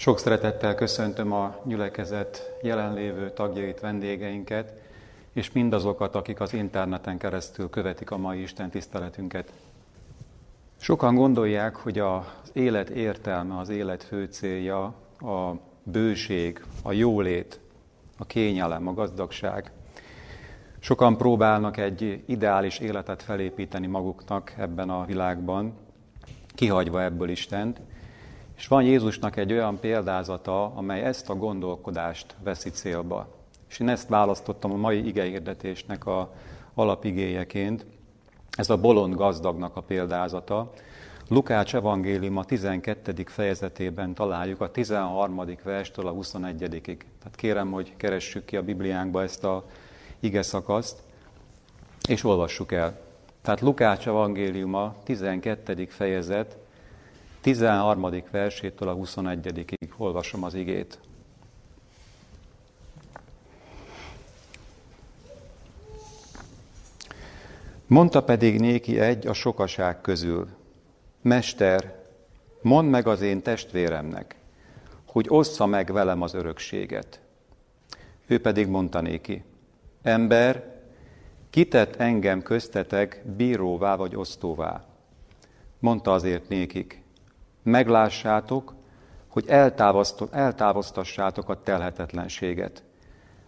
Sok szeretettel köszöntöm a gyülekezet jelenlévő tagjait, vendégeinket, és mindazokat, akik az interneten keresztül követik a mai Isten tiszteletünket. Sokan gondolják, hogy az élet értelme, az élet fő célja a bőség, a jólét, a kényelem, a gazdagság. Sokan próbálnak egy ideális életet felépíteni maguknak ebben a világban, kihagyva ebből Istent, és van Jézusnak egy olyan példázata, amely ezt a gondolkodást veszi célba. És én ezt választottam a mai igehirdetésnek a alapigéjeként. Ez a bolond gazdagnak a példázata. Lukács evangélium a 12. fejezetében találjuk a 13. verstől a 21. Tehát kérem, hogy keressük ki a Bibliánkba ezt a ige szakaszt, és olvassuk el. Tehát Lukács evangéliuma 12. fejezet 13. versétől a 21. olvasom az igét. Mondta pedig néki egy a sokaság közül, Mester, mondd meg az én testvéremnek, hogy ossza meg velem az örökséget. Ő pedig mondta néki, ember, kitett engem köztetek bíróvá vagy osztóvá. Mondta azért nékik, meglássátok, hogy eltávoztassátok a telhetetlenséget,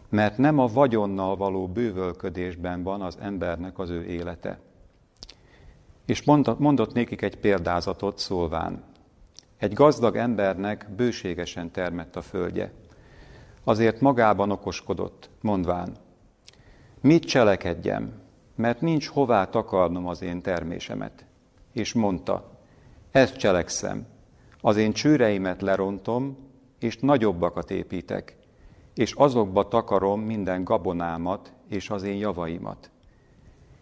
mert nem a vagyonnal való bővölködésben van az embernek az ő élete. És mondott, mondott nékik egy példázatot szólván. Egy gazdag embernek bőségesen termett a földje. Azért magában okoskodott, mondván, mit cselekedjem, mert nincs hová takarnom az én termésemet. És mondta, ezt cselekszem, az én csőreimet lerontom, és nagyobbakat építek, és azokba takarom minden gabonámat és az én javaimat.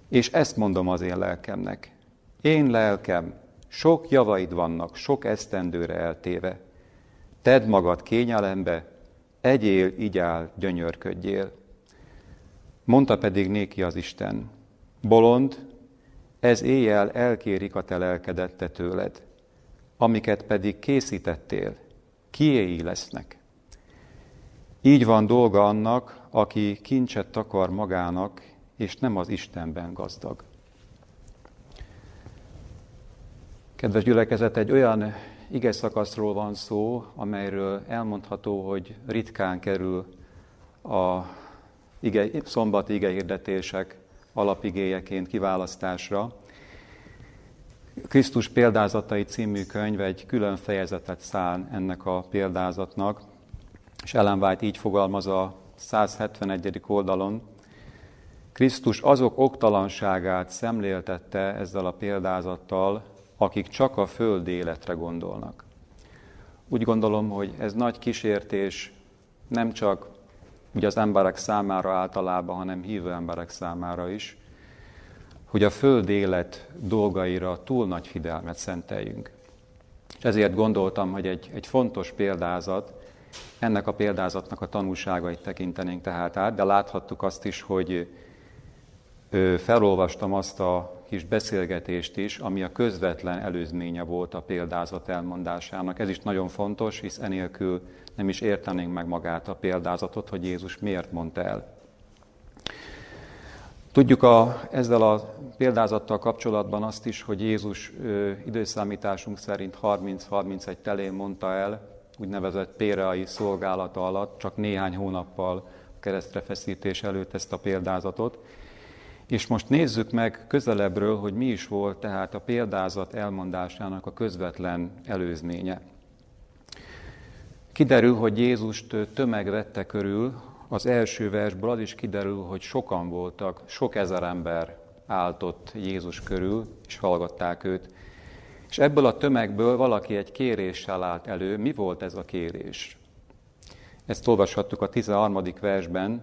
És ezt mondom az én lelkemnek. Én lelkem, sok javaid vannak, sok esztendőre eltéve. Tedd magad kényelembe, egyél, igyál, gyönyörködjél. Mondta pedig néki az Isten, bolond, ez éjjel elkérik a te lelkedette tőled, amiket pedig készítettél, kiéi lesznek. Így van dolga annak, aki kincset takar magának, és nem az Istenben gazdag. Kedves gyülekezet, egy olyan ige szakaszról van szó, amelyről elmondható, hogy ritkán kerül a ige, szombati igehirdetések alapigéjeként kiválasztásra. Krisztus példázatai című könyv egy külön fejezetet szán ennek a példázatnak, és Ellen White így fogalmaz a 171. oldalon, Krisztus azok oktalanságát szemléltette ezzel a példázattal, akik csak a föld életre gondolnak. Úgy gondolom, hogy ez nagy kísértés nem csak ugye az emberek számára általában, hanem hívő emberek számára is, hogy a föld élet dolgaira túl nagy figyelmet szenteljünk. És ezért gondoltam, hogy egy, egy fontos példázat, ennek a példázatnak a tanulságait tekintenénk tehát át, de láthattuk azt is, hogy felolvastam azt a kis beszélgetést is, ami a közvetlen előzménye volt a példázat elmondásának. Ez is nagyon fontos, hisz enélkül nem is értenénk meg magát a példázatot, hogy Jézus miért mondta el. Tudjuk a, ezzel a példázattal kapcsolatban azt is, hogy Jézus ö, időszámításunk szerint 30-31 telén mondta el, úgynevezett péreai szolgálata alatt, csak néhány hónappal keresztre feszítés előtt ezt a példázatot. És most nézzük meg közelebbről, hogy mi is volt tehát a példázat elmondásának a közvetlen előzménye. Kiderül, hogy Jézust tömeg vette körül, az első versből az is kiderül, hogy sokan voltak, sok ezer ember áltott Jézus körül, és hallgatták őt. És ebből a tömegből valaki egy kéréssel állt elő. Mi volt ez a kérés? Ezt olvashattuk a 13. versben.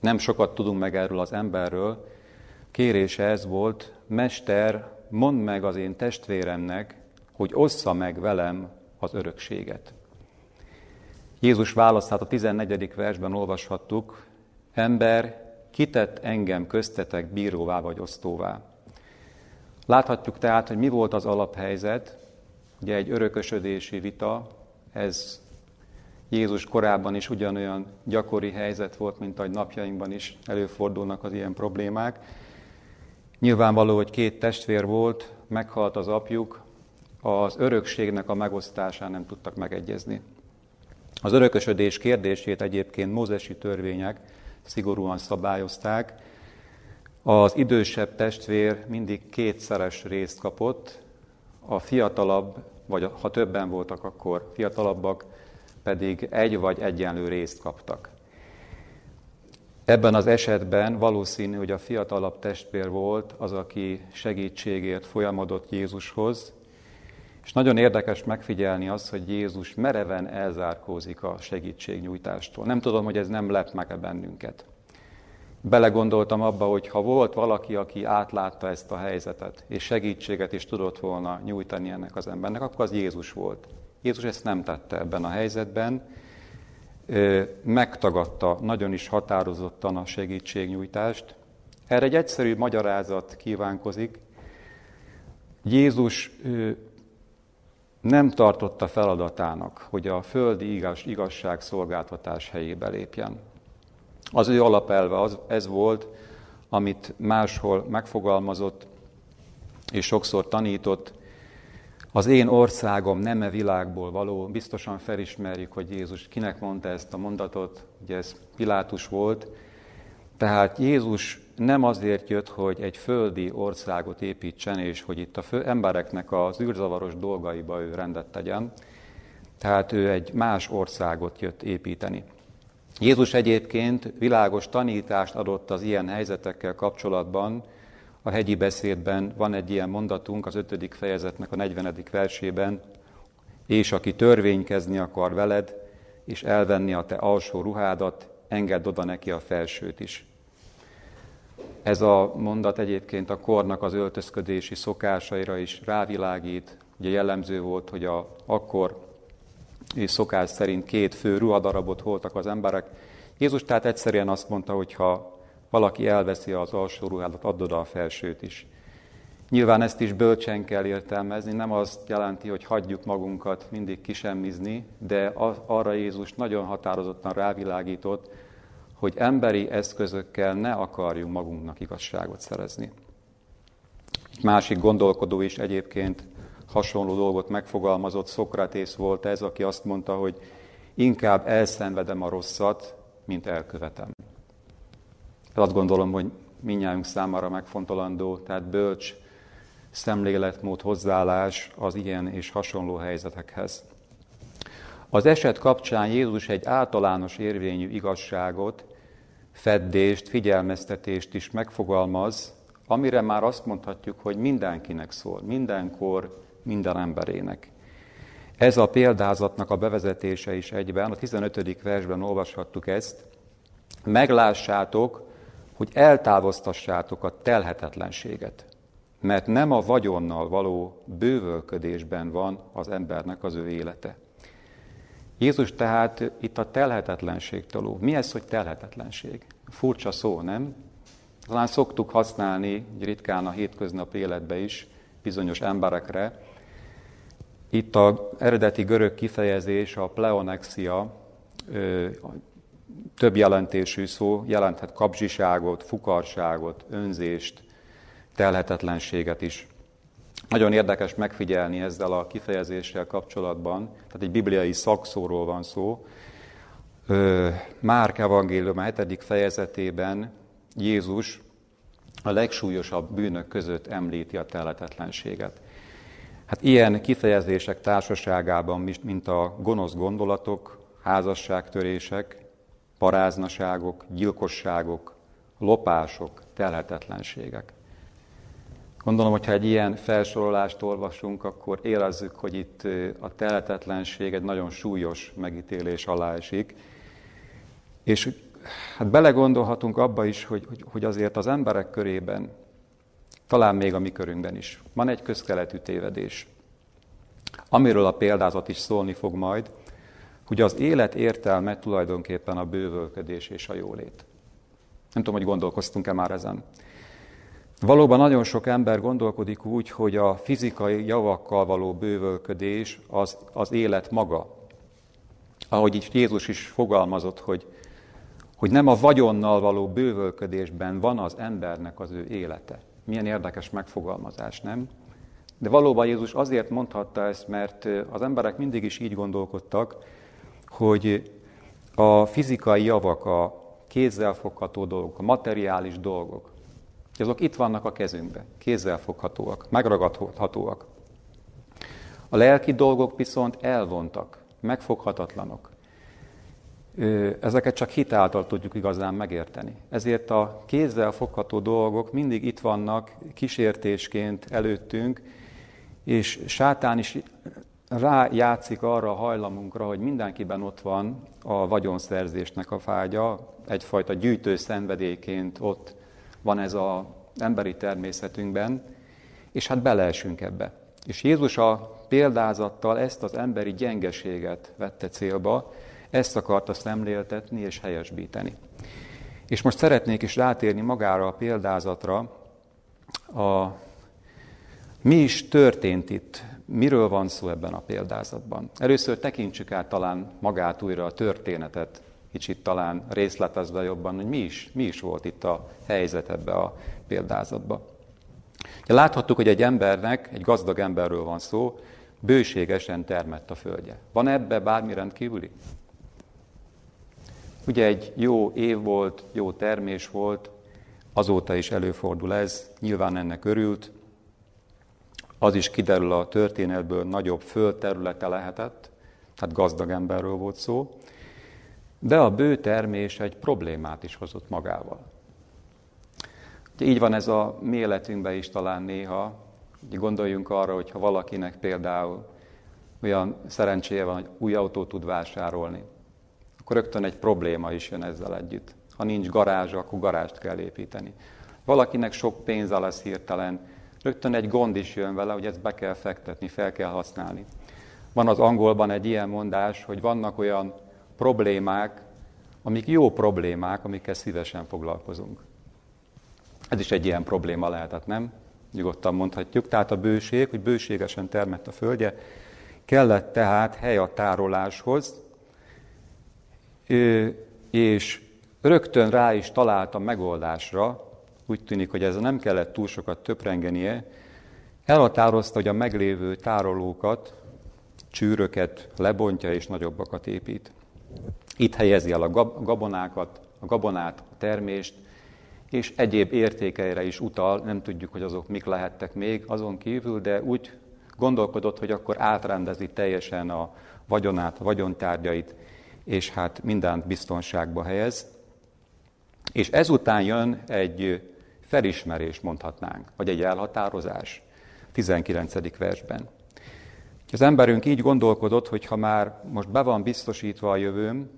Nem sokat tudunk meg erről az emberről. Kérése ez volt, Mester, mondd meg az én testvéremnek, hogy ossza meg velem az örökséget. Jézus válaszát a 14. versben olvashattuk, ember, kitett engem köztetek bíróvá vagy osztóvá. Láthatjuk tehát, hogy mi volt az alaphelyzet, ugye egy örökösödési vita, Ez Jézus korában is ugyanolyan gyakori helyzet volt, mint ahogy napjainkban is előfordulnak az ilyen problémák. Nyilvánvaló, hogy két testvér volt, meghalt az apjuk, az örökségnek a megosztásán nem tudtak megegyezni. Az örökösödés kérdését egyébként mózesi törvények szigorúan szabályozták. Az idősebb testvér mindig kétszeres részt kapott, a fiatalabb, vagy ha többen voltak, akkor fiatalabbak pedig egy vagy egyenlő részt kaptak. Ebben az esetben valószínű, hogy a fiatalabb testvér volt az, aki segítségért folyamodott Jézushoz, és nagyon érdekes megfigyelni azt, hogy Jézus mereven elzárkózik a segítségnyújtástól. Nem tudom, hogy ez nem lep meg -e bennünket. Belegondoltam abba, hogy ha volt valaki, aki átlátta ezt a helyzetet, és segítséget is tudott volna nyújtani ennek az embernek, akkor az Jézus volt. Jézus ezt nem tette ebben a helyzetben, megtagadta nagyon is határozottan a segítségnyújtást. Erre egy egyszerű magyarázat kívánkozik. Jézus nem tartotta feladatának, hogy a földi igaz, igazságszolgáltatás helyébe lépjen. Az ő alapelve az, ez volt, amit máshol megfogalmazott és sokszor tanított, az én országom nem e világból való, biztosan felismerjük, hogy Jézus kinek mondta ezt a mondatot, ugye ez Pilátus volt, tehát Jézus nem azért jött, hogy egy földi országot építsen, és hogy itt a fő embereknek az űrzavaros dolgaiba ő rendet tegyen, tehát ő egy más országot jött építeni. Jézus egyébként világos tanítást adott az ilyen helyzetekkel kapcsolatban, a hegyi beszédben van egy ilyen mondatunk az ötödik fejezetnek a 40. versében, és aki törvénykezni akar veled, és elvenni a te alsó ruhádat, engedd oda neki a felsőt is. Ez a mondat egyébként a kornak az öltözködési szokásaira is rávilágít. Ugye jellemző volt, hogy a, akkor és szokás szerint két fő ruhadarabot holtak az emberek. Jézus tehát egyszerűen azt mondta, hogy ha valaki elveszi az alsó ruhádat, add oda a felsőt is. Nyilván ezt is bölcsen kell értelmezni, nem azt jelenti, hogy hagyjuk magunkat mindig kisemmizni, de arra Jézus nagyon határozottan rávilágított, hogy emberi eszközökkel ne akarjunk magunknak igazságot szerezni. Egy másik gondolkodó is egyébként hasonló dolgot megfogalmazott, Szokratész volt ez, aki azt mondta, hogy inkább elszenvedem a rosszat, mint elkövetem. Azt gondolom, hogy minnyájunk számára megfontolandó, tehát bölcs szemléletmód, hozzáállás az ilyen és hasonló helyzetekhez. Az eset kapcsán Jézus egy általános érvényű igazságot, feddést, figyelmeztetést is megfogalmaz, amire már azt mondhatjuk, hogy mindenkinek szól, mindenkor, minden emberének. Ez a példázatnak a bevezetése is egyben, a 15. versben olvashattuk ezt, meglássátok, hogy eltávoztassátok a telhetetlenséget, mert nem a vagyonnal való bővölködésben van az embernek az ő élete. Jézus tehát itt a telhetetlenség taló. Mi ez, hogy telhetetlenség? Furcsa szó, nem? Talán szoktuk használni ritkán a hétköznapi életbe is bizonyos emberekre. Itt a eredeti görög kifejezés, a pleonexia, több jelentésű szó, jelenthet kapzsiságot, fukarságot, önzést, telhetetlenséget is. Nagyon érdekes megfigyelni ezzel a kifejezéssel kapcsolatban, tehát egy bibliai szakszóról van szó. Márk evangélium a 7. fejezetében Jézus a legsúlyosabb bűnök között említi a telhetetlenséget. Hát ilyen kifejezések társaságában, mint a gonosz gondolatok, házasságtörések, paráznaságok, gyilkosságok, lopások, telhetetlenségek. Gondolom, hogyha egy ilyen felsorolást olvasunk, akkor érezzük, hogy itt a telhetetlenség egy nagyon súlyos megítélés alá esik. És hát belegondolhatunk abba is, hogy, hogy azért az emberek körében, talán még a mi körünkben is, van egy közkeletű tévedés, amiről a példázat is szólni fog majd, hogy az élet értelme tulajdonképpen a bővölködés és a jólét. Nem tudom, hogy gondolkoztunk-e már ezen. Valóban nagyon sok ember gondolkodik úgy, hogy a fizikai javakkal való bővölködés az, az élet maga. ahogy itt Jézus is fogalmazott, hogy, hogy nem a vagyonnal való bővölködésben van az embernek az ő élete. Milyen érdekes megfogalmazás, nem? De valóban Jézus azért mondhatta ezt, mert az emberek mindig is így gondolkodtak, hogy a fizikai javak, a kézzelfogható dolgok, a materiális dolgok, azok itt vannak a kezünkben, kézzelfoghatóak, megragadhatóak. A lelki dolgok viszont elvontak, megfoghatatlanok. Ezeket csak hitáltal tudjuk igazán megérteni. Ezért a kézzel fogható dolgok mindig itt vannak kísértésként előttünk, és sátán is rájátszik arra a hajlamunkra, hogy mindenkiben ott van a vagyonszerzésnek a fágya, egyfajta gyűjtő szenvedélyként ott van ez az emberi természetünkben, és hát beleesünk ebbe. És Jézus a példázattal ezt az emberi gyengeséget vette célba, ezt akarta szemléltetni és helyesbíteni. És most szeretnék is rátérni magára a példázatra, a, mi is történt itt, miről van szó ebben a példázatban. Először tekintsük át talán magát újra a történetet, kicsit talán részletezve jobban, hogy mi is, mi is volt itt a helyzet ebbe a példázatban. Láthattuk, hogy egy embernek, egy gazdag emberről van szó, bőségesen termett a földje. Van ebbe bármi rendkívüli? Ugye egy jó év volt, jó termés volt, azóta is előfordul ez, nyilván ennek örült. Az is kiderül a történetből, nagyobb földterülete lehetett, tehát gazdag emberről volt szó. De a bő termés egy problémát is hozott magával. Ugye így van ez a mi életünkben is talán néha, Ugye gondoljunk arra, hogy ha valakinek például olyan szerencséje van, hogy új autót tud vásárolni, akkor rögtön egy probléma is jön ezzel együtt. Ha nincs garázsa, akkor garást kell építeni. Valakinek sok pénze lesz hirtelen, rögtön egy gond is jön vele, hogy ezt be kell fektetni, fel kell használni. Van az angolban egy ilyen mondás, hogy vannak olyan problémák, amik jó problémák, amikkel szívesen foglalkozunk. Ez is egy ilyen probléma lehetett, nem? Nyugodtan mondhatjuk. Tehát a bőség, hogy bőségesen termett a földje, kellett tehát hely a tároláshoz, és rögtön rá is találta megoldásra, úgy tűnik, hogy ez nem kellett túl sokat töprengenie, elhatározta, hogy a meglévő tárolókat, csűröket lebontja és nagyobbakat épít. Itt helyezi el a gabonákat, a gabonát, a termést, és egyéb értékeire is utal, nem tudjuk, hogy azok mik lehettek még azon kívül, de úgy gondolkodott, hogy akkor átrendezi teljesen a vagyonát, a vagyontárgyait, és hát mindent biztonságba helyez. És ezután jön egy felismerés, mondhatnánk, vagy egy elhatározás, 19. versben. Az emberünk így gondolkodott, hogy ha már most be van biztosítva a jövőm,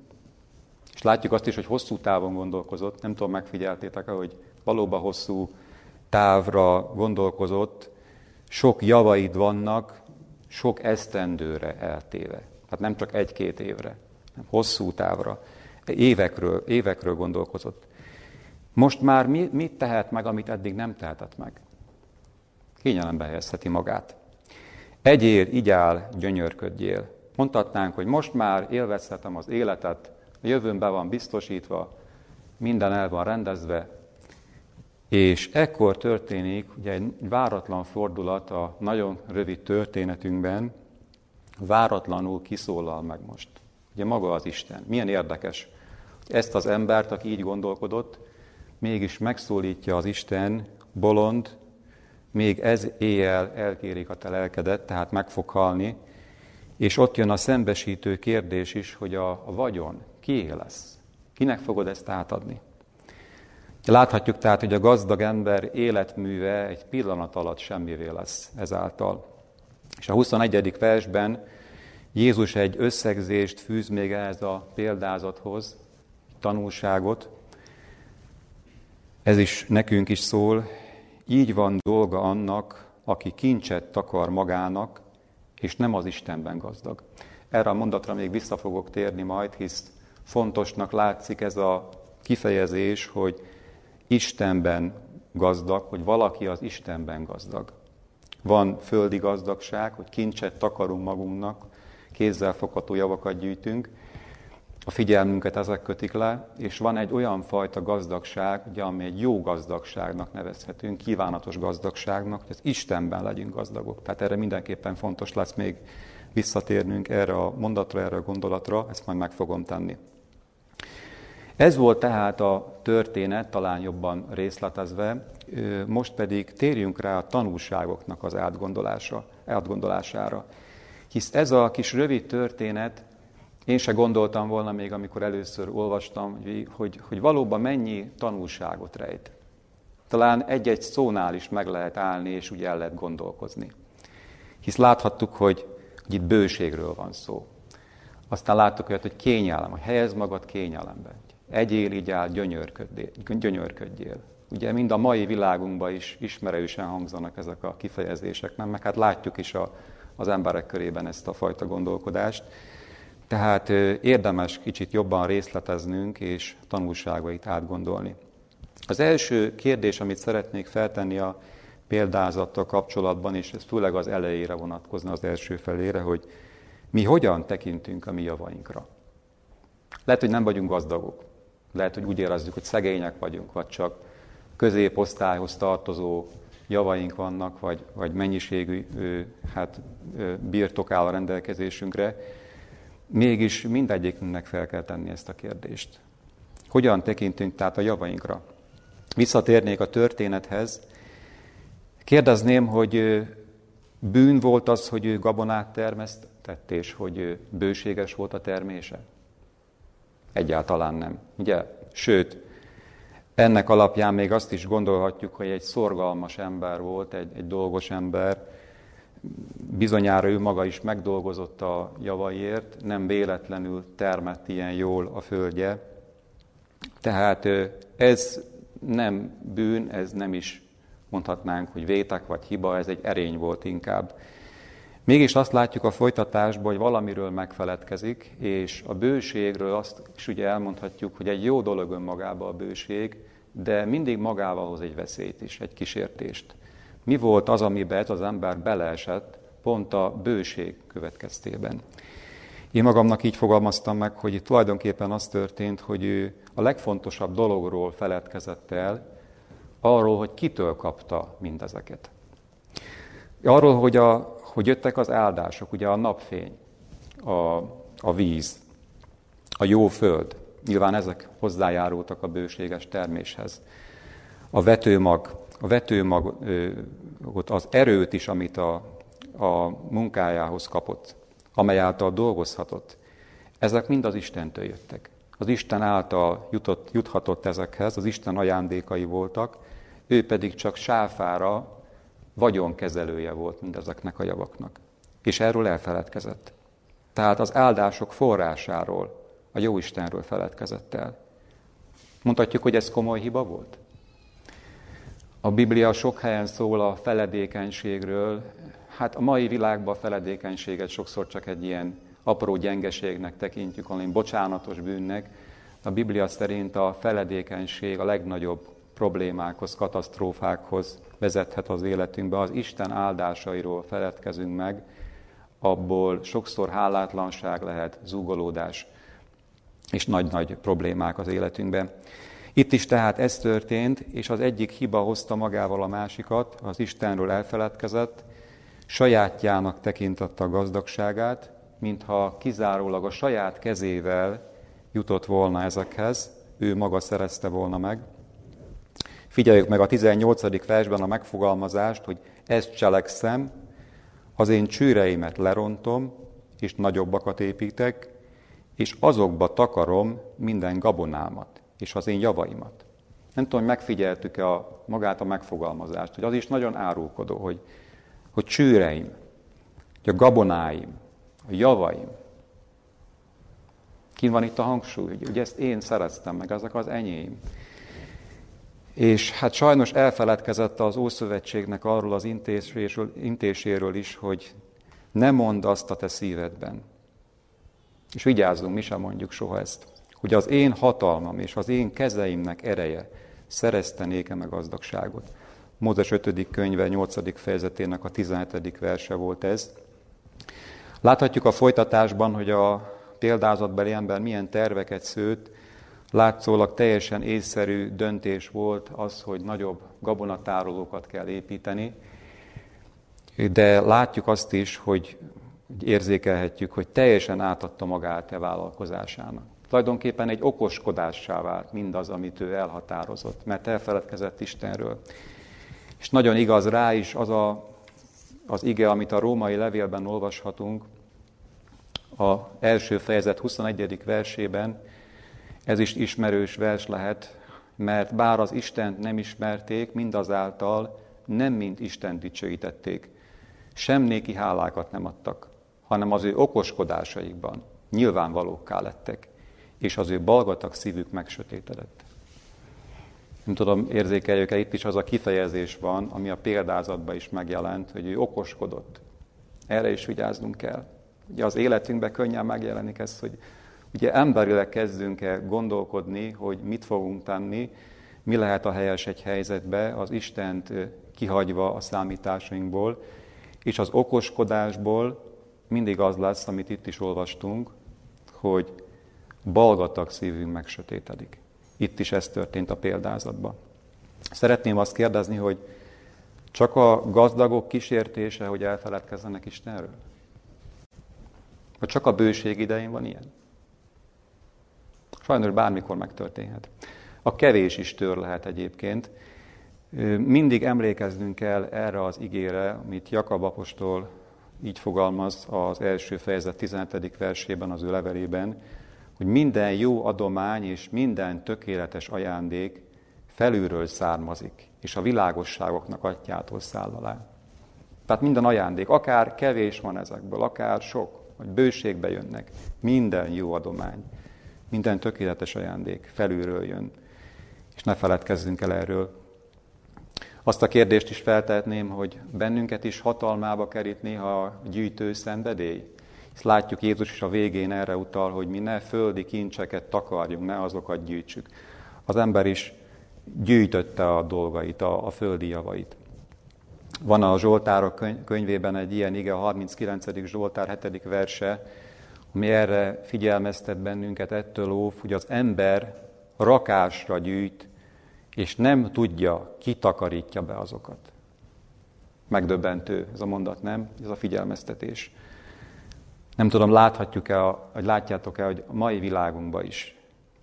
és látjuk azt is, hogy hosszú távon gondolkozott, nem tudom, megfigyeltétek hogy valóban hosszú távra gondolkozott, sok javaid vannak, sok esztendőre eltéve. Hát nem csak egy-két évre, hanem hosszú távra, évekről, évekről gondolkozott. Most már mi, mit tehet meg, amit eddig nem tehetett meg? Kényelembe helyezheti magát. Egyél, igyál, gyönyörködjél. Mondhatnánk, hogy most már élvezhetem az életet, a jövőn be van biztosítva, minden el van rendezve, és ekkor történik ugye egy váratlan fordulat a nagyon rövid történetünkben, váratlanul kiszólal meg most. Ugye maga az Isten. Milyen érdekes. Ezt az embert, aki így gondolkodott, mégis megszólítja az Isten, bolond, még ez éjjel elkérik a te lelkedet, tehát meg fog halni, és ott jön a szembesítő kérdés is, hogy a, vagyon kié lesz? Kinek fogod ezt átadni? Láthatjuk tehát, hogy a gazdag ember életműve egy pillanat alatt semmivé lesz ezáltal. És a 21. versben Jézus egy összegzést fűz még ehhez a példázathoz, tanulságot. Ez is nekünk is szól. Így van dolga annak, aki kincset takar magának, és nem az Istenben gazdag. Erre a mondatra még vissza fogok térni majd, hisz fontosnak látszik ez a kifejezés, hogy Istenben gazdag, hogy valaki az Istenben gazdag. Van földi gazdagság, hogy kincset takarunk magunknak, kézzel fogható javakat gyűjtünk, a figyelmünket ezek kötik le, és van egy olyan fajta gazdagság, ugye, ami egy jó gazdagságnak nevezhetünk, kívánatos gazdagságnak, hogy az Istenben legyünk gazdagok. Tehát erre mindenképpen fontos lesz még visszatérnünk erre a mondatra, erre a gondolatra, ezt majd meg fogom tenni. Ez volt tehát a történet, talán jobban részletezve, most pedig térjünk rá a tanulságoknak az átgondolása, átgondolására. Hisz ez a kis rövid történet, én se gondoltam volna még, amikor először olvastam, hogy, hogy, valóban mennyi tanulságot rejt. Talán egy-egy szónál is meg lehet állni, és úgy el lehet gondolkozni. Hisz láthattuk, hogy, hogy itt bőségről van szó. Aztán láttuk olyat, hogy kényelem, hogy helyez magad kényelembe. Egyél, így áll, gyönyörködjél. Ugye mind a mai világunkban is ismerősen hangzanak ezek a kifejezések, nem? Meg hát látjuk is a, az emberek körében ezt a fajta gondolkodást. Tehát érdemes kicsit jobban részleteznünk és tanulságait átgondolni. Az első kérdés, amit szeretnék feltenni a példázattal kapcsolatban, és ez főleg az elejére vonatkozna az első felére, hogy mi hogyan tekintünk a mi javainkra. Lehet, hogy nem vagyunk gazdagok. Lehet, hogy úgy érezzük, hogy szegények vagyunk, vagy csak középosztályhoz tartozó javaink vannak, vagy, vagy mennyiségű hát, birtok áll a rendelkezésünkre. Mégis mindegyikünknek fel kell tenni ezt a kérdést. Hogyan tekintünk tehát a javainkra? Visszatérnék a történethez. Kérdezném, hogy bűn volt az, hogy ő gabonát termesztett, és hogy bőséges volt a termése? Egyáltalán nem. Ugye? Sőt, ennek alapján még azt is gondolhatjuk, hogy egy szorgalmas ember volt, egy, egy dolgos ember, bizonyára ő maga is megdolgozott a javaiért, nem véletlenül termett ilyen jól a földje. Tehát ez nem bűn, ez nem is mondhatnánk, hogy vétek vagy hiba, ez egy erény volt inkább. Mégis azt látjuk a folytatásban, hogy valamiről megfeledkezik, és a bőségről azt is ugye elmondhatjuk, hogy egy jó dolog önmagában a bőség, de mindig magával hoz egy veszélyt is, egy kísértést. Mi volt az, amiben ez az ember beleesett pont a bőség következtében? Én magamnak így fogalmaztam meg, hogy itt tulajdonképpen az történt, hogy ő a legfontosabb dologról feledkezett el, arról, hogy kitől kapta mindezeket. Arról, hogy a, hogy jöttek az áldások, ugye a napfény, a, a víz, a jó föld. Nyilván ezek hozzájárultak a bőséges terméshez. A vetőmag, a vetőmagot, az erőt is, amit a, a munkájához kapott, amely által dolgozhatott, ezek mind az Istentől jöttek. Az Isten által jutott, juthatott ezekhez, az Isten ajándékai voltak, ő pedig csak sáfára vagyonkezelője volt mindezeknek a javaknak. És erről elfeledkezett. Tehát az áldások forrásáról, a Jóistenről feledkezett el. Mondhatjuk, hogy ez komoly hiba volt? A Biblia sok helyen szól a feledékenységről. Hát a mai világban a feledékenységet sokszor csak egy ilyen apró gyengeségnek tekintjük, hanem bocsánatos bűnnek. A Biblia szerint a feledékenység a legnagyobb problémákhoz, katasztrófákhoz vezethet az életünkbe. Az Isten áldásairól feledkezünk meg, abból sokszor hálátlanság lehet, zúgolódás és nagy-nagy problémák az életünkben. Itt is tehát ez történt, és az egyik hiba hozta magával a másikat, az Istenről elfeledkezett, sajátjának tekintette a gazdagságát, mintha kizárólag a saját kezével jutott volna ezekhez, ő maga szerezte volna meg. Figyeljük meg a 18. versben a megfogalmazást, hogy ezt cselekszem, az én csűreimet lerontom, és nagyobbakat építek, és azokba takarom minden gabonámat, és az én javaimat. Nem tudom, hogy megfigyeltük-e a, magát a megfogalmazást, hogy az is nagyon árulkodó, hogy, hogy csűreim, hogy a gabonáim, a javaim. Kin van itt a hangsúly, hogy ugye ezt én szereztem meg, ezek az enyém. És hát sajnos elfeledkezett az Ószövetségnek arról az intéséről, intéséről is, hogy ne mondd azt a te szívedben. És vigyázzunk, mi sem mondjuk soha ezt, hogy az én hatalmam és az én kezeimnek ereje szerezte nékem a gazdagságot. Mózes 5. könyve 8. fejezetének a 17. verse volt ez. Láthatjuk a folytatásban, hogy a, példázatbeli ember milyen terveket szőtt, látszólag teljesen észszerű döntés volt az, hogy nagyobb gabonatárolókat kell építeni, de látjuk azt is, hogy érzékelhetjük, hogy teljesen átadta magát e vállalkozásának. Tulajdonképpen egy okoskodássá vált mindaz, amit ő elhatározott, mert elfeledkezett Istenről. És nagyon igaz rá is az a, az ige, amit a római levélben olvashatunk, a első fejezet 21. versében, ez is ismerős vers lehet, mert bár az Istent nem ismerték, mindazáltal nem mint Isten dicsőítették. Sem néki hálákat nem adtak, hanem az ő okoskodásaikban nyilvánvalókká lettek, és az ő balgatak szívük megsötétedett. Nem tudom, érzékeljük-e, itt is az a kifejezés van, ami a példázatban is megjelent, hogy ő okoskodott. Erre is vigyáznunk kell. Ugye az életünkben könnyen megjelenik ez, hogy ugye emberileg kezdünk el gondolkodni, hogy mit fogunk tenni, mi lehet a helyes egy helyzetbe, az Istent kihagyva a számításainkból, és az okoskodásból mindig az lesz, amit itt is olvastunk, hogy balgatag szívünk megsötétedik. Itt is ez történt a példázatban. Szeretném azt kérdezni, hogy csak a gazdagok kísértése, hogy elfeledkezzenek Istenről? Vagy csak a bőség idején van ilyen? Sajnos bármikor megtörténhet. A kevés is tör lehet egyébként. Mindig emlékeznünk kell erre az igére, amit Jakab apostol így fogalmaz az első fejezet 17. versében, az ő levelében, hogy minden jó adomány és minden tökéletes ajándék felülről származik, és a világosságoknak atyától száll alá. Tehát minden ajándék, akár kevés van ezekből, akár sok, vagy bőségbe jönnek, minden jó adomány, minden tökéletes ajándék felülről jön. És ne feledkezzünk el erről. Azt a kérdést is feltehetném, hogy bennünket is hatalmába kerít néha a gyűjtő szenvedély. Ezt látjuk Jézus is a végén erre utal, hogy mi ne földi kincseket takarjunk, ne azokat gyűjtsük. Az ember is gyűjtötte a dolgait, a, a földi javait. Van a Zsoltárok könyvében egy ilyen ige, a 39. Zsoltár 7. verse, ami erre figyelmeztet bennünket, ettől óv, hogy az ember rakásra gyűjt, és nem tudja, ki takarítja be azokat. Megdöbbentő ez a mondat, nem? Ez a figyelmeztetés. Nem tudom, láthatjuk-e, vagy látjátok-e, hogy a mai világunkban is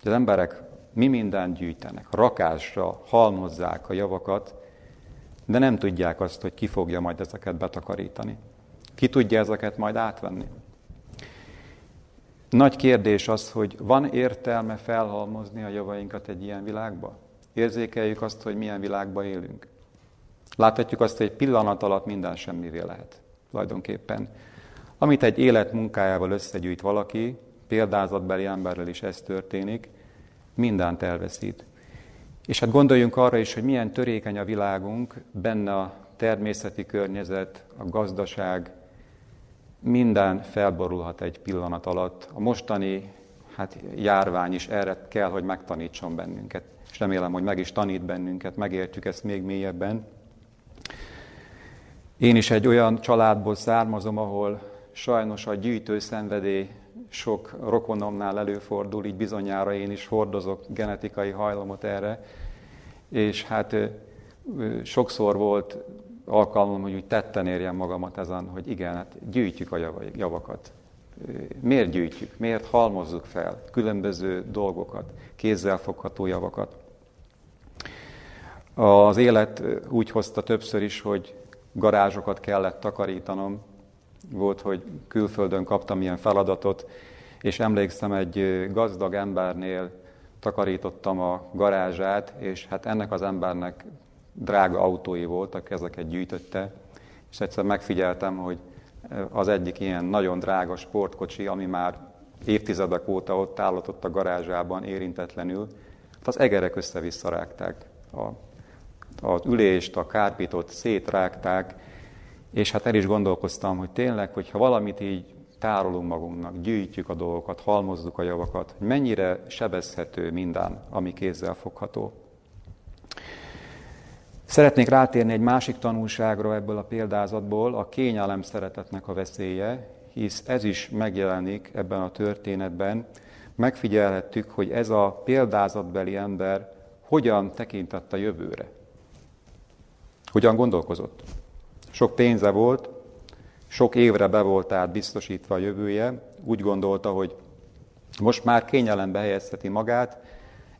hogy az emberek mi mindent gyűjtenek, rakásra halmozzák a javakat, de nem tudják azt, hogy ki fogja majd ezeket betakarítani. Ki tudja ezeket majd átvenni. Nagy kérdés az, hogy van értelme felhalmozni a javainkat egy ilyen világba? Érzékeljük azt, hogy milyen világban élünk. Láthatjuk azt, hogy egy pillanat alatt minden semmivé lehet. Tulajdonképpen. Amit egy élet munkájával összegyűjt valaki, példázatbeli emberrel is ez történik, mindent elveszít. És hát gondoljunk arra is, hogy milyen törékeny a világunk, benne a természeti környezet, a gazdaság, minden felborulhat egy pillanat alatt. A mostani hát, járvány is erre kell, hogy megtanítson bennünket. És remélem, hogy meg is tanít bennünket, megértjük ezt még mélyebben. Én is egy olyan családból származom, ahol sajnos a gyűjtő szenvedély sok rokonomnál előfordul, így bizonyára én is hordozok genetikai hajlamot erre, és hát sokszor volt alkalmam, hogy úgy tetten érjem magamat ezen, hogy igen, hát gyűjtjük a javakat. Miért gyűjtjük? Miért halmozzuk fel különböző dolgokat, kézzelfogható javakat? Az élet úgy hozta többször is, hogy garázsokat kellett takarítanom. Volt, hogy külföldön kaptam ilyen feladatot, és emlékszem, egy gazdag embernél takarítottam a garázsát, és hát ennek az embernek drága autói voltak, ezeket gyűjtötte, és egyszer megfigyeltem, hogy az egyik ilyen nagyon drága sportkocsi, ami már évtizedek óta ott állott ott a garázsában érintetlenül, hát az egerek össze-visszarágták. A, az ülést, a kárpitot szétrágták, és hát el is gondolkoztam, hogy tényleg, hogyha valamit így tárolunk magunknak, gyűjtjük a dolgokat, halmozzuk a javakat, mennyire sebezhető minden, ami kézzel fogható. Szeretnék rátérni egy másik tanulságra ebből a példázatból, a kényelem szeretetnek a veszélye, hisz ez is megjelenik ebben a történetben. Megfigyelhettük, hogy ez a példázatbeli ember hogyan tekintett a jövőre. Hogyan gondolkozott. Sok pénze volt, sok évre be volt át biztosítva a jövője, úgy gondolta, hogy most már kényelembe helyezheti magát,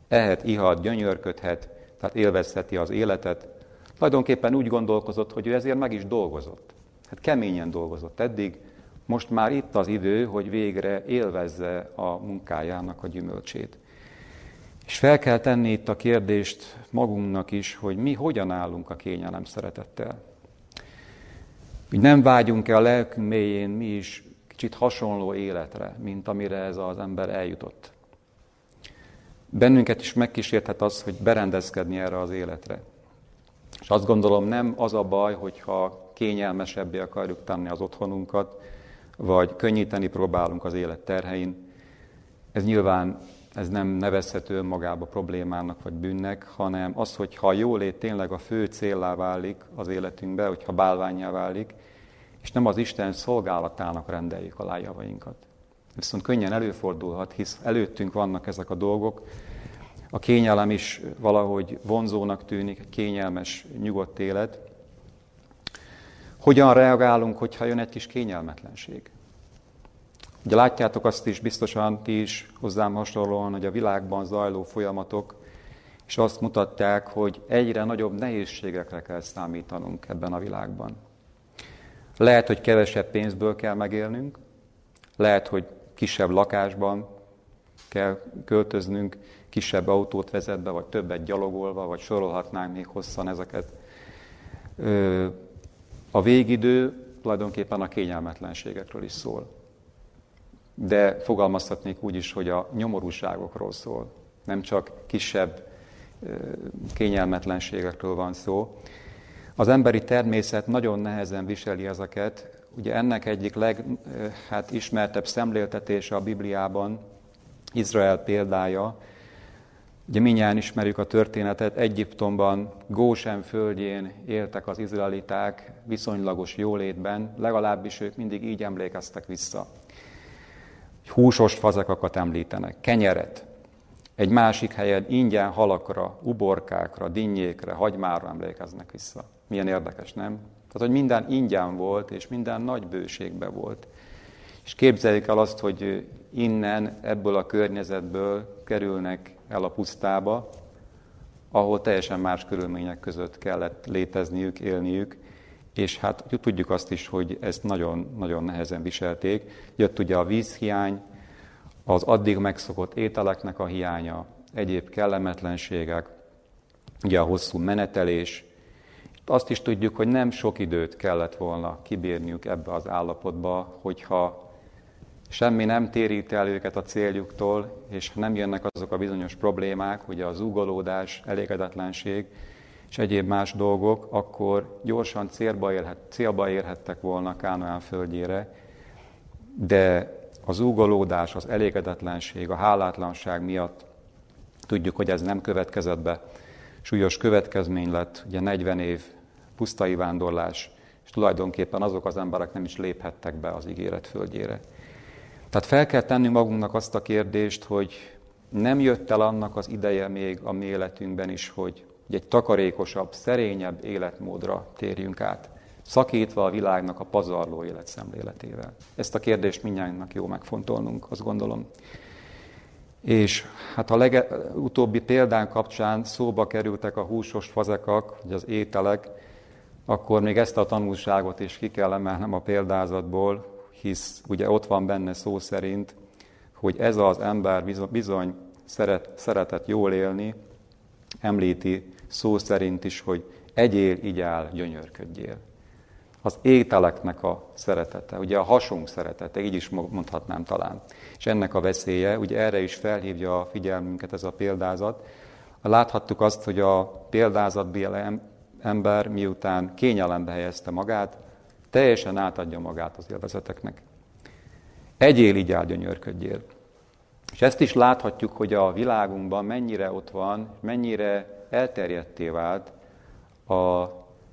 ehet, ihat, gyönyörködhet, tehát élvezheti az életet. Tulajdonképpen úgy gondolkozott, hogy ő ezért meg is dolgozott. Hát keményen dolgozott eddig, most már itt az idő, hogy végre élvezze a munkájának a gyümölcsét. És fel kell tenni itt a kérdést magunknak is, hogy mi hogyan állunk a kényelem szeretettel. Hogy nem vágyunk-e a lelkünk mélyén mi is kicsit hasonló életre, mint amire ez az ember eljutott. Bennünket is megkísérthet az, hogy berendezkedni erre az életre. És azt gondolom, nem az a baj, hogyha kényelmesebbé akarjuk tenni az otthonunkat, vagy könnyíteni próbálunk az élet terhein. Ez nyilván ez nem nevezhető önmagába problémának vagy bűnnek, hanem az, hogyha a jólét tényleg a fő céllá válik az életünkbe, hogyha bálványá válik, és nem az Isten szolgálatának rendeljük a lájavainkat. Viszont könnyen előfordulhat, hisz előttünk vannak ezek a dolgok, a kényelem is valahogy vonzónak tűnik, kényelmes, nyugodt élet. Hogyan reagálunk, hogyha jön egy kis kényelmetlenség? Ugye látjátok azt is, biztosan ti is hozzám hasonlóan, hogy a világban zajló folyamatok, és azt mutatják, hogy egyre nagyobb nehézségekre kell számítanunk ebben a világban. Lehet, hogy kevesebb pénzből kell megélnünk, lehet, hogy kisebb lakásban kell költöznünk, kisebb autót vezetve, vagy többet gyalogolva, vagy sorolhatnánk még hosszan ezeket. A végidő tulajdonképpen a kényelmetlenségekről is szól. De fogalmazhatnék úgy is, hogy a nyomorúságokról szól. Nem csak kisebb kényelmetlenségekről van szó. Az emberi természet nagyon nehezen viseli ezeket. Ugye ennek egyik legismertebb hát, szemléltetése a Bibliában, Izrael példája. Ugye minnyáján ismerjük a történetet, Egyiptomban, Gósen földjén éltek az izraeliták viszonylagos jólétben, legalábbis ők mindig így emlékeztek vissza. Húsos fazekakat említenek, kenyeret, egy másik helyen ingyen halakra, uborkákra, dinnyékre, hagymára emlékeznek vissza. Milyen érdekes, nem? Tehát, hogy minden ingyen volt, és minden nagy bőségben volt. És képzeljük el azt, hogy innen, ebből a környezetből kerülnek el a pusztába, ahol teljesen más körülmények között kellett létezniük, élniük, és hát tudjuk azt is, hogy ezt nagyon-nagyon nehezen viselték. Jött ugye a vízhiány, az addig megszokott ételeknek a hiánya, egyéb kellemetlenségek, ugye a hosszú menetelés, azt is tudjuk, hogy nem sok időt kellett volna kibírniuk ebbe az állapotba, hogyha semmi nem térít el őket a céljuktól, és nem jönnek azok a bizonyos problémák, ugye az ugolódás, elégedetlenség és egyéb más dolgok, akkor gyorsan célba, érhet, célba érhettek volna Kánoán földjére, de az ugolódás, az elégedetlenség, a hálátlanság miatt tudjuk, hogy ez nem következett be. Súlyos következmény lett, ugye 40 év pusztai vándorlás, és tulajdonképpen azok az emberek nem is léphettek be az ígéret földjére. Tehát fel kell tennünk magunknak azt a kérdést, hogy nem jött el annak az ideje még a mi életünkben is, hogy egy takarékosabb, szerényebb életmódra térjünk át szakítva a világnak a pazarló életszemléletével. Ezt a kérdést mindjárt jó megfontolnunk, azt gondolom. És hát a legutóbbi példán kapcsán szóba kerültek a húsos fazekak, vagy az ételek, akkor még ezt a tanulságot is ki kell emelnem a példázatból, hisz ugye ott van benne szó szerint, hogy ez az ember bizony szeret, szeretett jól élni, említi szó szerint is, hogy egyél, igyál, gyönyörködjél az ételeknek a szeretete, ugye a hasunk szeretete, így is mondhatnám talán. És ennek a veszélye, ugye erre is felhívja a figyelmünket ez a példázat. Láthattuk azt, hogy a példázatbéli ember miután kényelembe helyezte magát, teljesen átadja magát az élvezeteknek. Egyél, így gyönyörködjél. És ezt is láthatjuk, hogy a világunkban mennyire ott van, mennyire elterjedté vált a,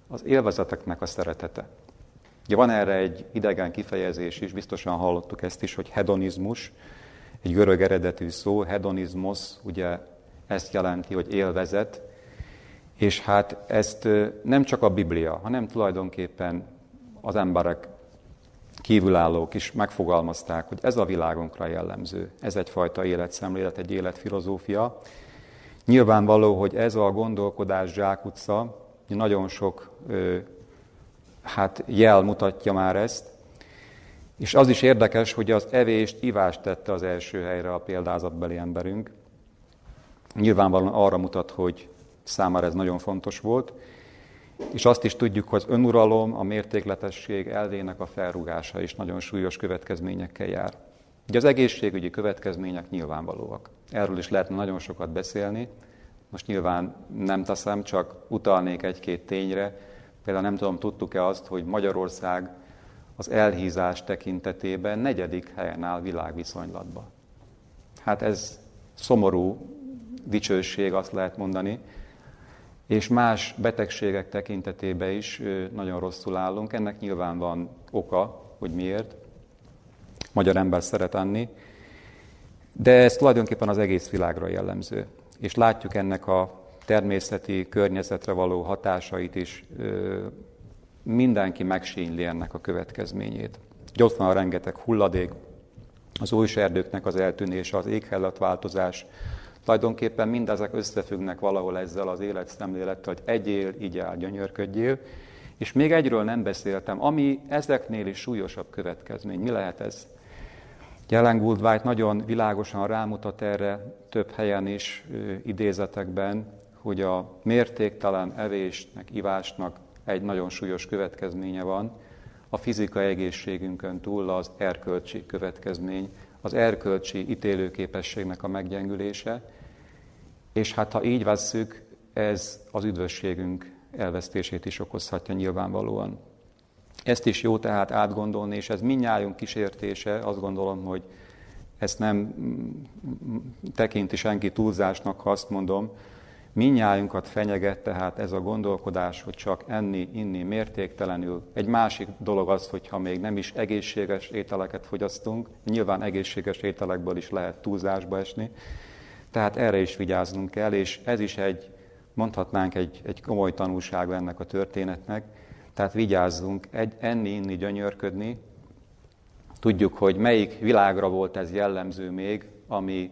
az élvezeteknek a szeretete. Ugye van erre egy idegen kifejezés is, biztosan hallottuk ezt is, hogy hedonizmus, egy görög eredetű szó, hedonizmus, ugye ezt jelenti, hogy élvezet, és hát ezt nem csak a Biblia, hanem tulajdonképpen az emberek kívülállók is megfogalmazták, hogy ez a világunkra jellemző, ez egyfajta életszemlélet, egy életfilozófia. Nyilvánvaló, hogy ez a gondolkodás zsákutca, nagyon sok hát jel mutatja már ezt, és az is érdekes, hogy az evést, ivást tette az első helyre a példázatbeli emberünk. Nyilvánvalóan arra mutat, hogy számára ez nagyon fontos volt, és azt is tudjuk, hogy az önuralom, a mértékletesség elvének a felrugása is nagyon súlyos következményekkel jár. Ugye az egészségügyi következmények nyilvánvalóak. Erről is lehetne nagyon sokat beszélni. Most nyilván nem teszem, csak utalnék egy-két tényre. Például nem tudom, tudtuk-e azt, hogy Magyarország az elhízás tekintetében negyedik helyen áll világviszonylatban. Hát ez szomorú dicsőség, azt lehet mondani, és más betegségek tekintetében is nagyon rosszul állunk. Ennek nyilván van oka, hogy miért. Magyar ember szeret enni, de ez tulajdonképpen az egész világra jellemző. És látjuk ennek a természeti környezetre való hatásait is. Mindenki megsínyli ennek a következményét. Ott van a rengeteg hulladék, az erdőknek az eltűnése, az éghajlatváltozás, Tulajdonképpen mindezek összefüggnek valahol ezzel az életszemlélettel, hogy egyél, igyál, gyönyörködjél. És még egyről nem beszéltem, ami ezeknél is súlyosabb következmény. Mi lehet ez? Jelen Gould nagyon világosan rámutat erre több helyen is idézetekben, hogy a mértéktelen evésnek, ivásnak egy nagyon súlyos következménye van, a fizikai egészségünkön túl az erkölcsi következmény, az erkölcsi ítélőképességnek a meggyengülése, és hát ha így vesszük, ez az üdvösségünk elvesztését is okozhatja nyilvánvalóan. Ezt is jó tehát átgondolni, és ez minnyájunk kísértése, azt gondolom, hogy ezt nem tekinti senki túlzásnak, ha azt mondom, minnyájunkat fenyeget tehát ez a gondolkodás, hogy csak enni, inni mértéktelenül. Egy másik dolog az, hogyha még nem is egészséges ételeket fogyasztunk, nyilván egészséges ételekből is lehet túlzásba esni, tehát erre is vigyáznunk kell, és ez is egy, mondhatnánk egy, egy komoly tanulság ennek a történetnek, tehát vigyázzunk, egy, enni, inni, gyönyörködni. Tudjuk, hogy melyik világra volt ez jellemző még, ami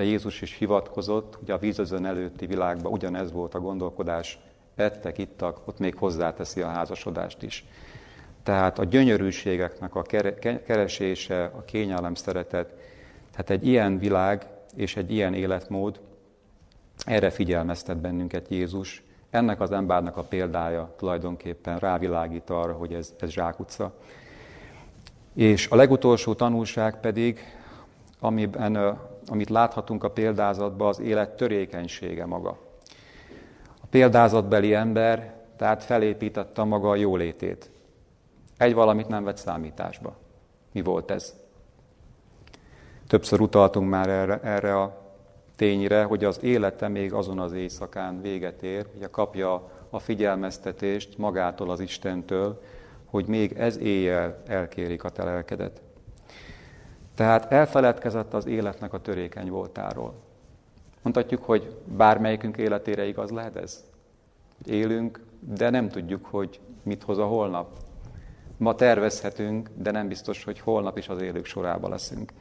de Jézus is hivatkozott, hogy a vízözön előtti világban ugyanez volt a gondolkodás, ettek, ittak, ott még hozzáteszi a házasodást is. Tehát a gyönyörűségeknek a keresése, a kényelem szeretet, tehát egy ilyen világ és egy ilyen életmód, erre figyelmeztet bennünket Jézus. Ennek az embernek a példája tulajdonképpen rávilágít arra, hogy ez, ez zsákutca. És a legutolsó tanulság pedig, amiben amit láthatunk a példázatban, az élet törékenysége maga. A példázatbeli ember tehát felépítette maga a jólétét. Egy valamit nem vett számításba. Mi volt ez? Többször utaltunk már erre, erre a tényre, hogy az élete még azon az éjszakán véget ér, hogy kapja a figyelmeztetést magától az Istentől, hogy még ez éjjel elkérik a te lelkedet. Tehát elfeledkezett az életnek a törékeny voltáról. Mondhatjuk, hogy bármelyikünk életére igaz lehet ez? Hogy élünk, de nem tudjuk, hogy mit hoz a holnap. Ma tervezhetünk, de nem biztos, hogy holnap is az élők sorába leszünk.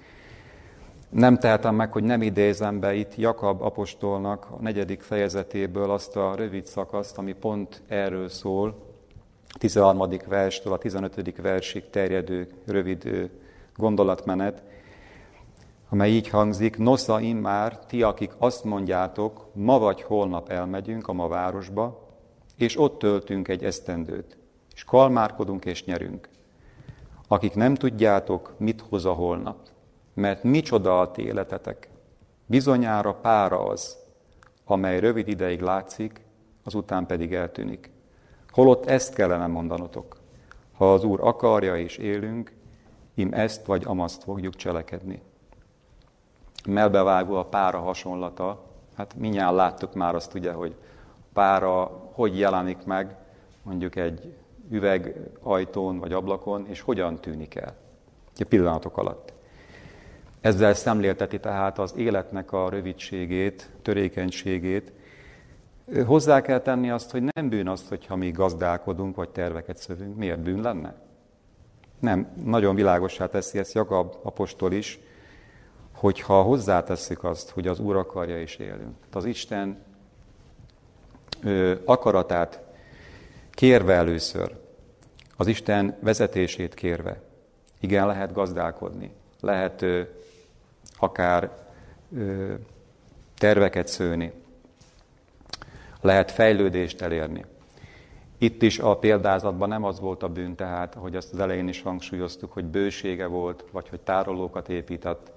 Nem tehetem meg, hogy nem idézem be itt Jakab apostolnak a negyedik fejezetéből azt a rövid szakaszt, ami pont erről szól, 13. verstől a 15. versig terjedő rövid gondolatmenet, amely így hangzik, nosza immár, ti, akik azt mondjátok, ma vagy holnap elmegyünk a ma városba, és ott töltünk egy esztendőt, és kalmárkodunk és nyerünk. Akik nem tudjátok, mit hoz a holnap, mert micsoda a ti életetek, bizonyára pára az, amely rövid ideig látszik, azután pedig eltűnik. Holott ezt kellene mondanotok. Ha az Úr akarja és élünk, im ezt vagy amaszt fogjuk cselekedni. Melbevágó a pára hasonlata, hát minnyáján láttuk már azt ugye, hogy pára hogy jelenik meg mondjuk egy üvegajtón vagy ablakon, és hogyan tűnik el. A pillanatok alatt. Ezzel szemlélteti tehát az életnek a rövidségét, törékenységét. Hozzá kell tenni azt, hogy nem bűn az, hogyha mi gazdálkodunk, vagy terveket szövünk. Miért bűn lenne? Nem, nagyon világosá teszi ezt Jakab apostol is, hogyha hozzátesszük azt, hogy az Úr akarja és élünk. Az Isten ö, akaratát kérve először, az Isten vezetését kérve. Igen, lehet gazdálkodni, lehet ö, akár ö, terveket szőni, lehet fejlődést elérni. Itt is a példázatban nem az volt a bűn, tehát, hogy azt az elején is hangsúlyoztuk, hogy bősége volt, vagy hogy tárolókat épített,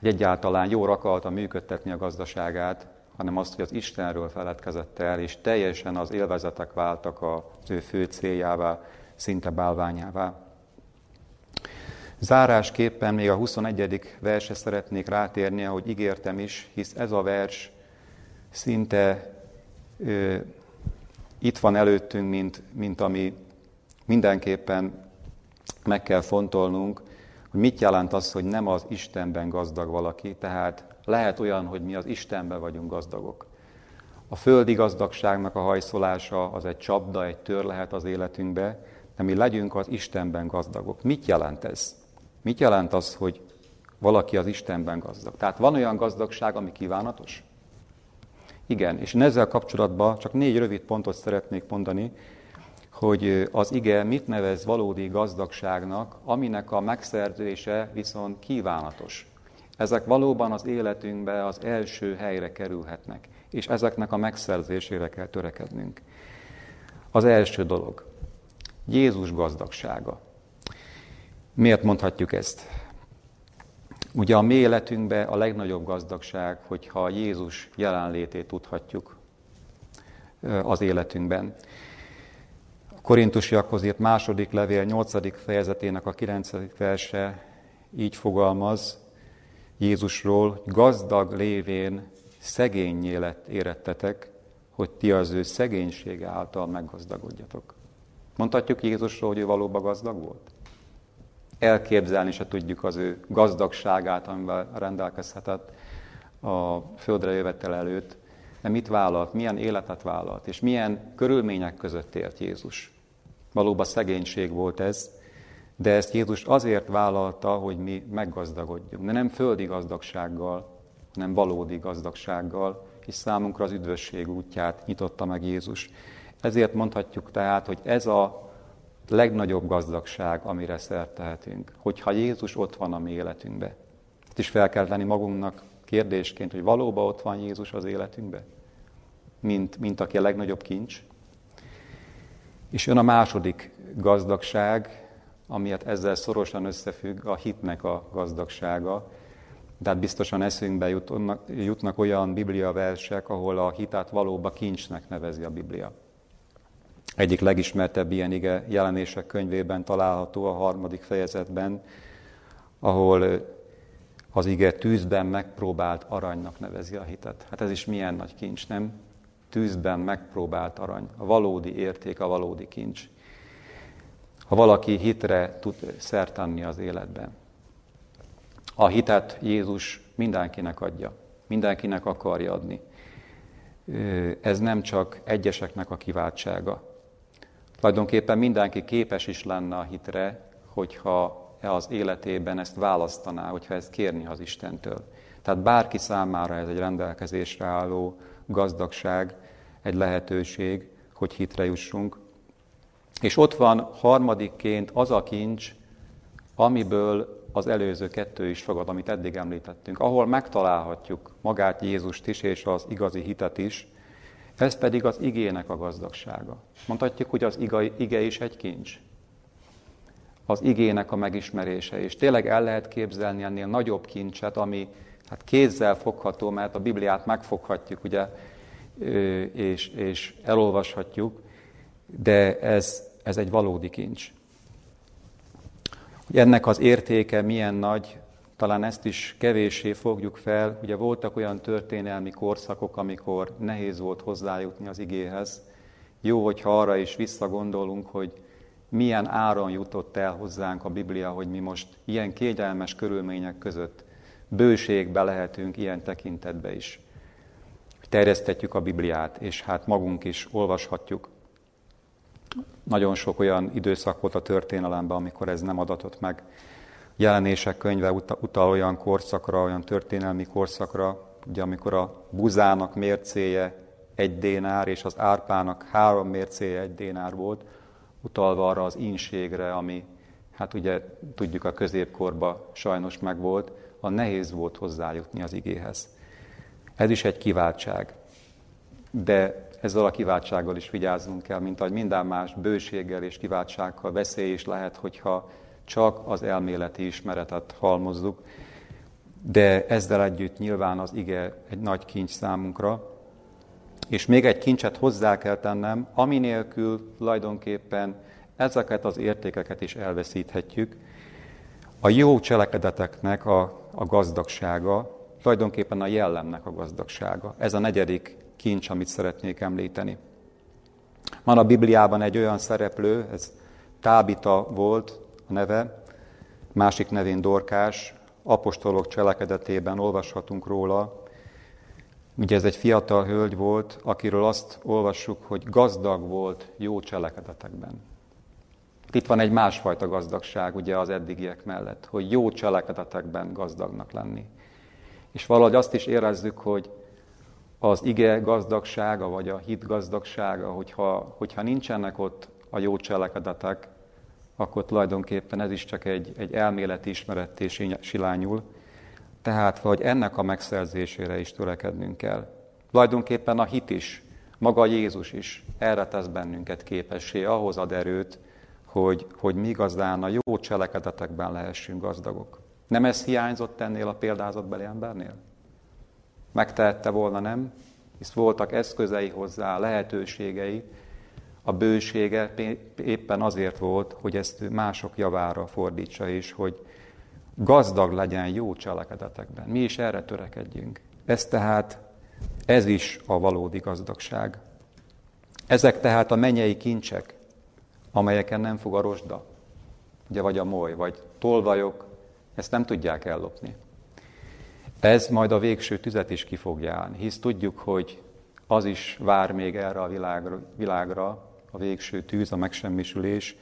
hogy egyáltalán jól akarta működtetni a gazdaságát, hanem azt, hogy az Istenről feledkezett el, és teljesen az élvezetek váltak az ő fő céljává, szinte bálványává. Zárásképpen még a 21. verse szeretnék rátérni, ahogy ígértem is, hisz ez a vers szinte itt van előttünk, mint, mint ami mindenképpen meg kell fontolnunk, hogy mit jelent az, hogy nem az Istenben gazdag valaki, tehát lehet olyan, hogy mi az Istenben vagyunk gazdagok. A földi gazdagságnak a hajszolása az egy csapda, egy tör lehet az életünkbe, de mi legyünk az Istenben gazdagok. Mit jelent ez? Mit jelent az, hogy valaki az Istenben gazdag? Tehát van olyan gazdagság, ami kívánatos? Igen, és ezzel kapcsolatban csak négy rövid pontot szeretnék mondani, hogy az ige mit nevez valódi gazdagságnak, aminek a megszerzése viszont kívánatos. Ezek valóban az életünkbe az első helyre kerülhetnek, és ezeknek a megszerzésére kell törekednünk. Az első dolog, Jézus gazdagsága. Miért mondhatjuk ezt? Ugye a mi életünkben a legnagyobb gazdagság, hogyha Jézus jelenlétét tudhatjuk az életünkben. A korintusiakhoz írt második levél 8. fejezetének a 9. verse így fogalmaz Jézusról, hogy gazdag lévén szegényé lett érettetek, hogy ti az ő szegénysége által meggazdagodjatok. Mondhatjuk Jézusról, hogy ő valóban gazdag volt? Elképzelni se tudjuk az ő gazdagságát, amivel rendelkezhetett a földre jövetel előtt. De mit vállalt, milyen életet vállalt, és milyen körülmények között élt Jézus. Valóban szegénység volt ez, de ezt Jézus azért vállalta, hogy mi meggazdagodjunk. De nem földi gazdagsággal, hanem valódi gazdagsággal, és számunkra az üdvösség útját nyitotta meg Jézus. Ezért mondhatjuk tehát, hogy ez a legnagyobb gazdagság, amire szert tehetünk, hogyha Jézus ott van a mi életünkbe. Ezt is fel kell tenni magunknak kérdésként, hogy valóban ott van Jézus az életünkbe, mint, mint aki a legnagyobb kincs. És jön a második gazdagság, amiért ezzel szorosan összefügg a hitnek a gazdagsága. Tehát biztosan eszünkbe jutnak, jutnak olyan biblia versek, ahol a hitát valóban kincsnek nevezi a Biblia. Egyik legismertebb ilyen ige jelenések könyvében található a harmadik fejezetben, ahol az ige tűzben megpróbált aranynak nevezi a hitet. Hát ez is milyen nagy kincs, nem? Tűzben megpróbált arany. A valódi érték, a valódi kincs. Ha valaki hitre tud szert az életben. A hitet Jézus mindenkinek adja. Mindenkinek akarja adni. Ez nem csak egyeseknek a kiváltsága, Tulajdonképpen mindenki képes is lenne a hitre, hogyha az életében ezt választaná, hogyha ezt kérni az Istentől. Tehát bárki számára ez egy rendelkezésre álló gazdagság, egy lehetőség, hogy hitre jussunk. És ott van harmadikként az a kincs, amiből az előző kettő is fogad, amit eddig említettünk, ahol megtalálhatjuk magát Jézust is és az igazi hitet is, ez pedig az igének a gazdagsága. Mondhatjuk, hogy az iga, ige is egy kincs. Az igének a megismerése. És tényleg el lehet képzelni ennél nagyobb kincset, ami hát kézzel fogható, mert a Bibliát megfoghatjuk, ugye, és, és elolvashatjuk, de ez, ez egy valódi kincs. Ennek az értéke milyen nagy, talán ezt is kevéssé fogjuk fel. Ugye voltak olyan történelmi korszakok, amikor nehéz volt hozzájutni az igéhez. Jó, hogyha arra is visszagondolunk, hogy milyen áron jutott el hozzánk a Biblia, hogy mi most ilyen kényelmes körülmények között bőségbe lehetünk ilyen tekintetbe is. Terjesztetjük a Bibliát, és hát magunk is olvashatjuk. Nagyon sok olyan időszak volt a történelemben, amikor ez nem adatott meg. Jelenések könyve utal olyan korszakra, olyan történelmi korszakra, ugye amikor a buzának mércéje egy dénár, és az árpának három mércéje egy dénár volt, utalva arra az ínségre, ami, hát ugye tudjuk a középkorba sajnos megvolt, a nehéz volt hozzájutni az igéhez. Ez is egy kiváltság. De ezzel a kiváltsággal is vigyáznunk kell, mint ahogy minden más bőséggel és kiváltsággal veszély is lehet, hogyha csak az elméleti ismeretet halmozzuk. De ezzel együtt nyilván az ige egy nagy kincs számunkra, és még egy kincset hozzá kell tennem, ami nélkül tulajdonképpen ezeket az értékeket is elveszíthetjük. A jó cselekedeteknek a, a gazdagsága, tulajdonképpen a jellemnek a gazdagsága. Ez a negyedik kincs, amit szeretnék említeni. Van a Bibliában egy olyan szereplő, ez Tábita volt neve, másik nevén Dorkás, apostolok cselekedetében olvashatunk róla, Ugye ez egy fiatal hölgy volt, akiről azt olvassuk, hogy gazdag volt jó cselekedetekben. Itt van egy másfajta gazdagság ugye az eddigiek mellett, hogy jó cselekedetekben gazdagnak lenni. És valahogy azt is érezzük, hogy az ige gazdagsága, vagy a hit gazdagsága, hogyha, hogyha nincsenek ott a jó cselekedetek, akkor tulajdonképpen ez is csak egy, egy elméleti ismeretté silányul, tehát vagy ennek a megszerzésére is törekednünk kell. Tulajdonképpen a hit is, maga Jézus is erre tesz bennünket képessé, ahhoz ad erőt, hogy, hogy mi igazán a jó cselekedetekben lehessünk gazdagok. Nem ez hiányzott ennél a példázatbeli embernél? Megtehette volna, nem? Hisz voltak eszközei hozzá, lehetőségei, a bősége éppen azért volt, hogy ezt mások javára fordítsa, és hogy, gazdag legyen jó cselekedetekben. Mi is erre törekedjünk. Ez tehát, ez is a valódi gazdagság. Ezek tehát a menyei kincsek, amelyeken nem fog a rozsda, ugye, vagy a moly, vagy tolvajok, ezt nem tudják ellopni. Ez majd a végső tüzet is ki fogja állni, hisz tudjuk, hogy az is vár még erre a világra, világra a végső tűz, a megsemmisülés,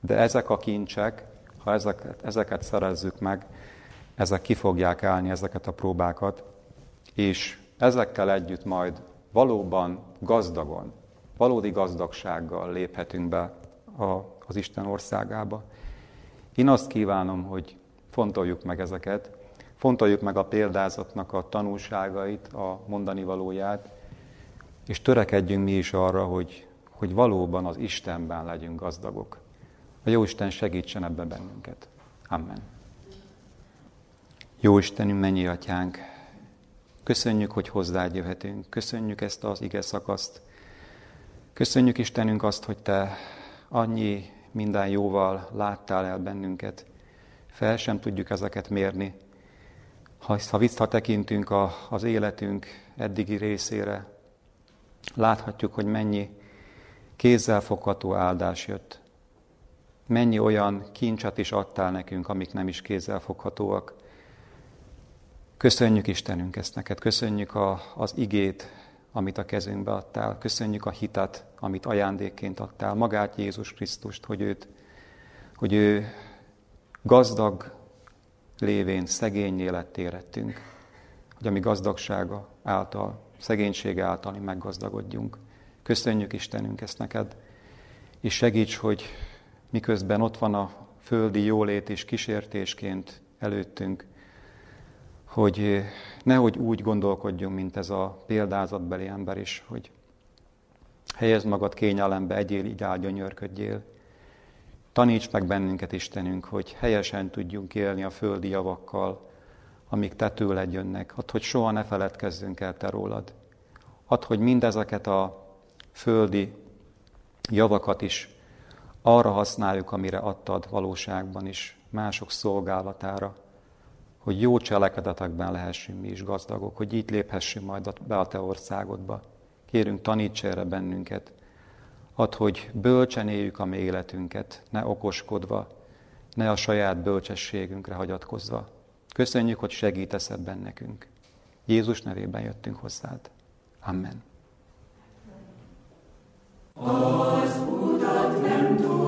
de ezek a kincsek, ha ezeket, ezeket szerezzük meg, ezek ki fogják állni ezeket a próbákat, és ezekkel együtt majd valóban gazdagon, valódi gazdagsággal léphetünk be a, az Isten országába. Én azt kívánom, hogy fontoljuk meg ezeket, fontoljuk meg a példázatnak a tanulságait, a mondani valóját, és törekedjünk mi is arra, hogy, hogy valóban az Istenben legyünk gazdagok. A Jóisten segítsen ebben bennünket. Amen. Jó Istenünk, mennyi atyánk, köszönjük, hogy hozzád jöhetünk, köszönjük ezt az ige szakaszt, köszönjük Istenünk azt, hogy Te annyi minden jóval láttál el bennünket, fel sem tudjuk ezeket mérni. Ha, ha visszatekintünk a, az életünk eddigi részére, láthatjuk, hogy mennyi kézzelfogható áldás jött. Mennyi olyan kincset is adtál nekünk, amik nem is kézzelfoghatóak. Köszönjük Istenünk ezt neked, köszönjük a, az igét, amit a kezünkbe adtál, köszönjük a hitet, amit ajándékként adtál, magát Jézus Krisztust, hogy őt, hogy ő gazdag lévén szegényé lett érettünk, hogy a mi gazdagsága által, szegénysége által mi meggazdagodjunk. Köszönjük Istenünk ezt neked, és segíts, hogy miközben ott van a földi jólét és kísértésként előttünk, hogy nehogy úgy gondolkodjunk, mint ez a példázatbeli ember is, hogy helyezd magad kényelembe, egyél, így áll, gyönyörködjél. Taníts meg bennünket, Istenünk, hogy helyesen tudjunk élni a földi javakkal, amik te tőled jönnek. Add, hogy soha ne feledkezzünk el te rólad. Add, hogy mindezeket a földi javakat is arra használjuk, amire adtad valóságban is, mások szolgálatára, hogy jó cselekedetekben lehessünk mi is gazdagok, hogy így léphessünk majd be a Te országodba. Kérünk, taníts erre bennünket. Add, hogy bölcsen éljük a mi életünket, ne okoskodva, ne a saját bölcsességünkre hagyatkozva. Köszönjük, hogy segítesz ebben nekünk. Jézus nevében jöttünk hozzád. Amen. Az utat nem tud.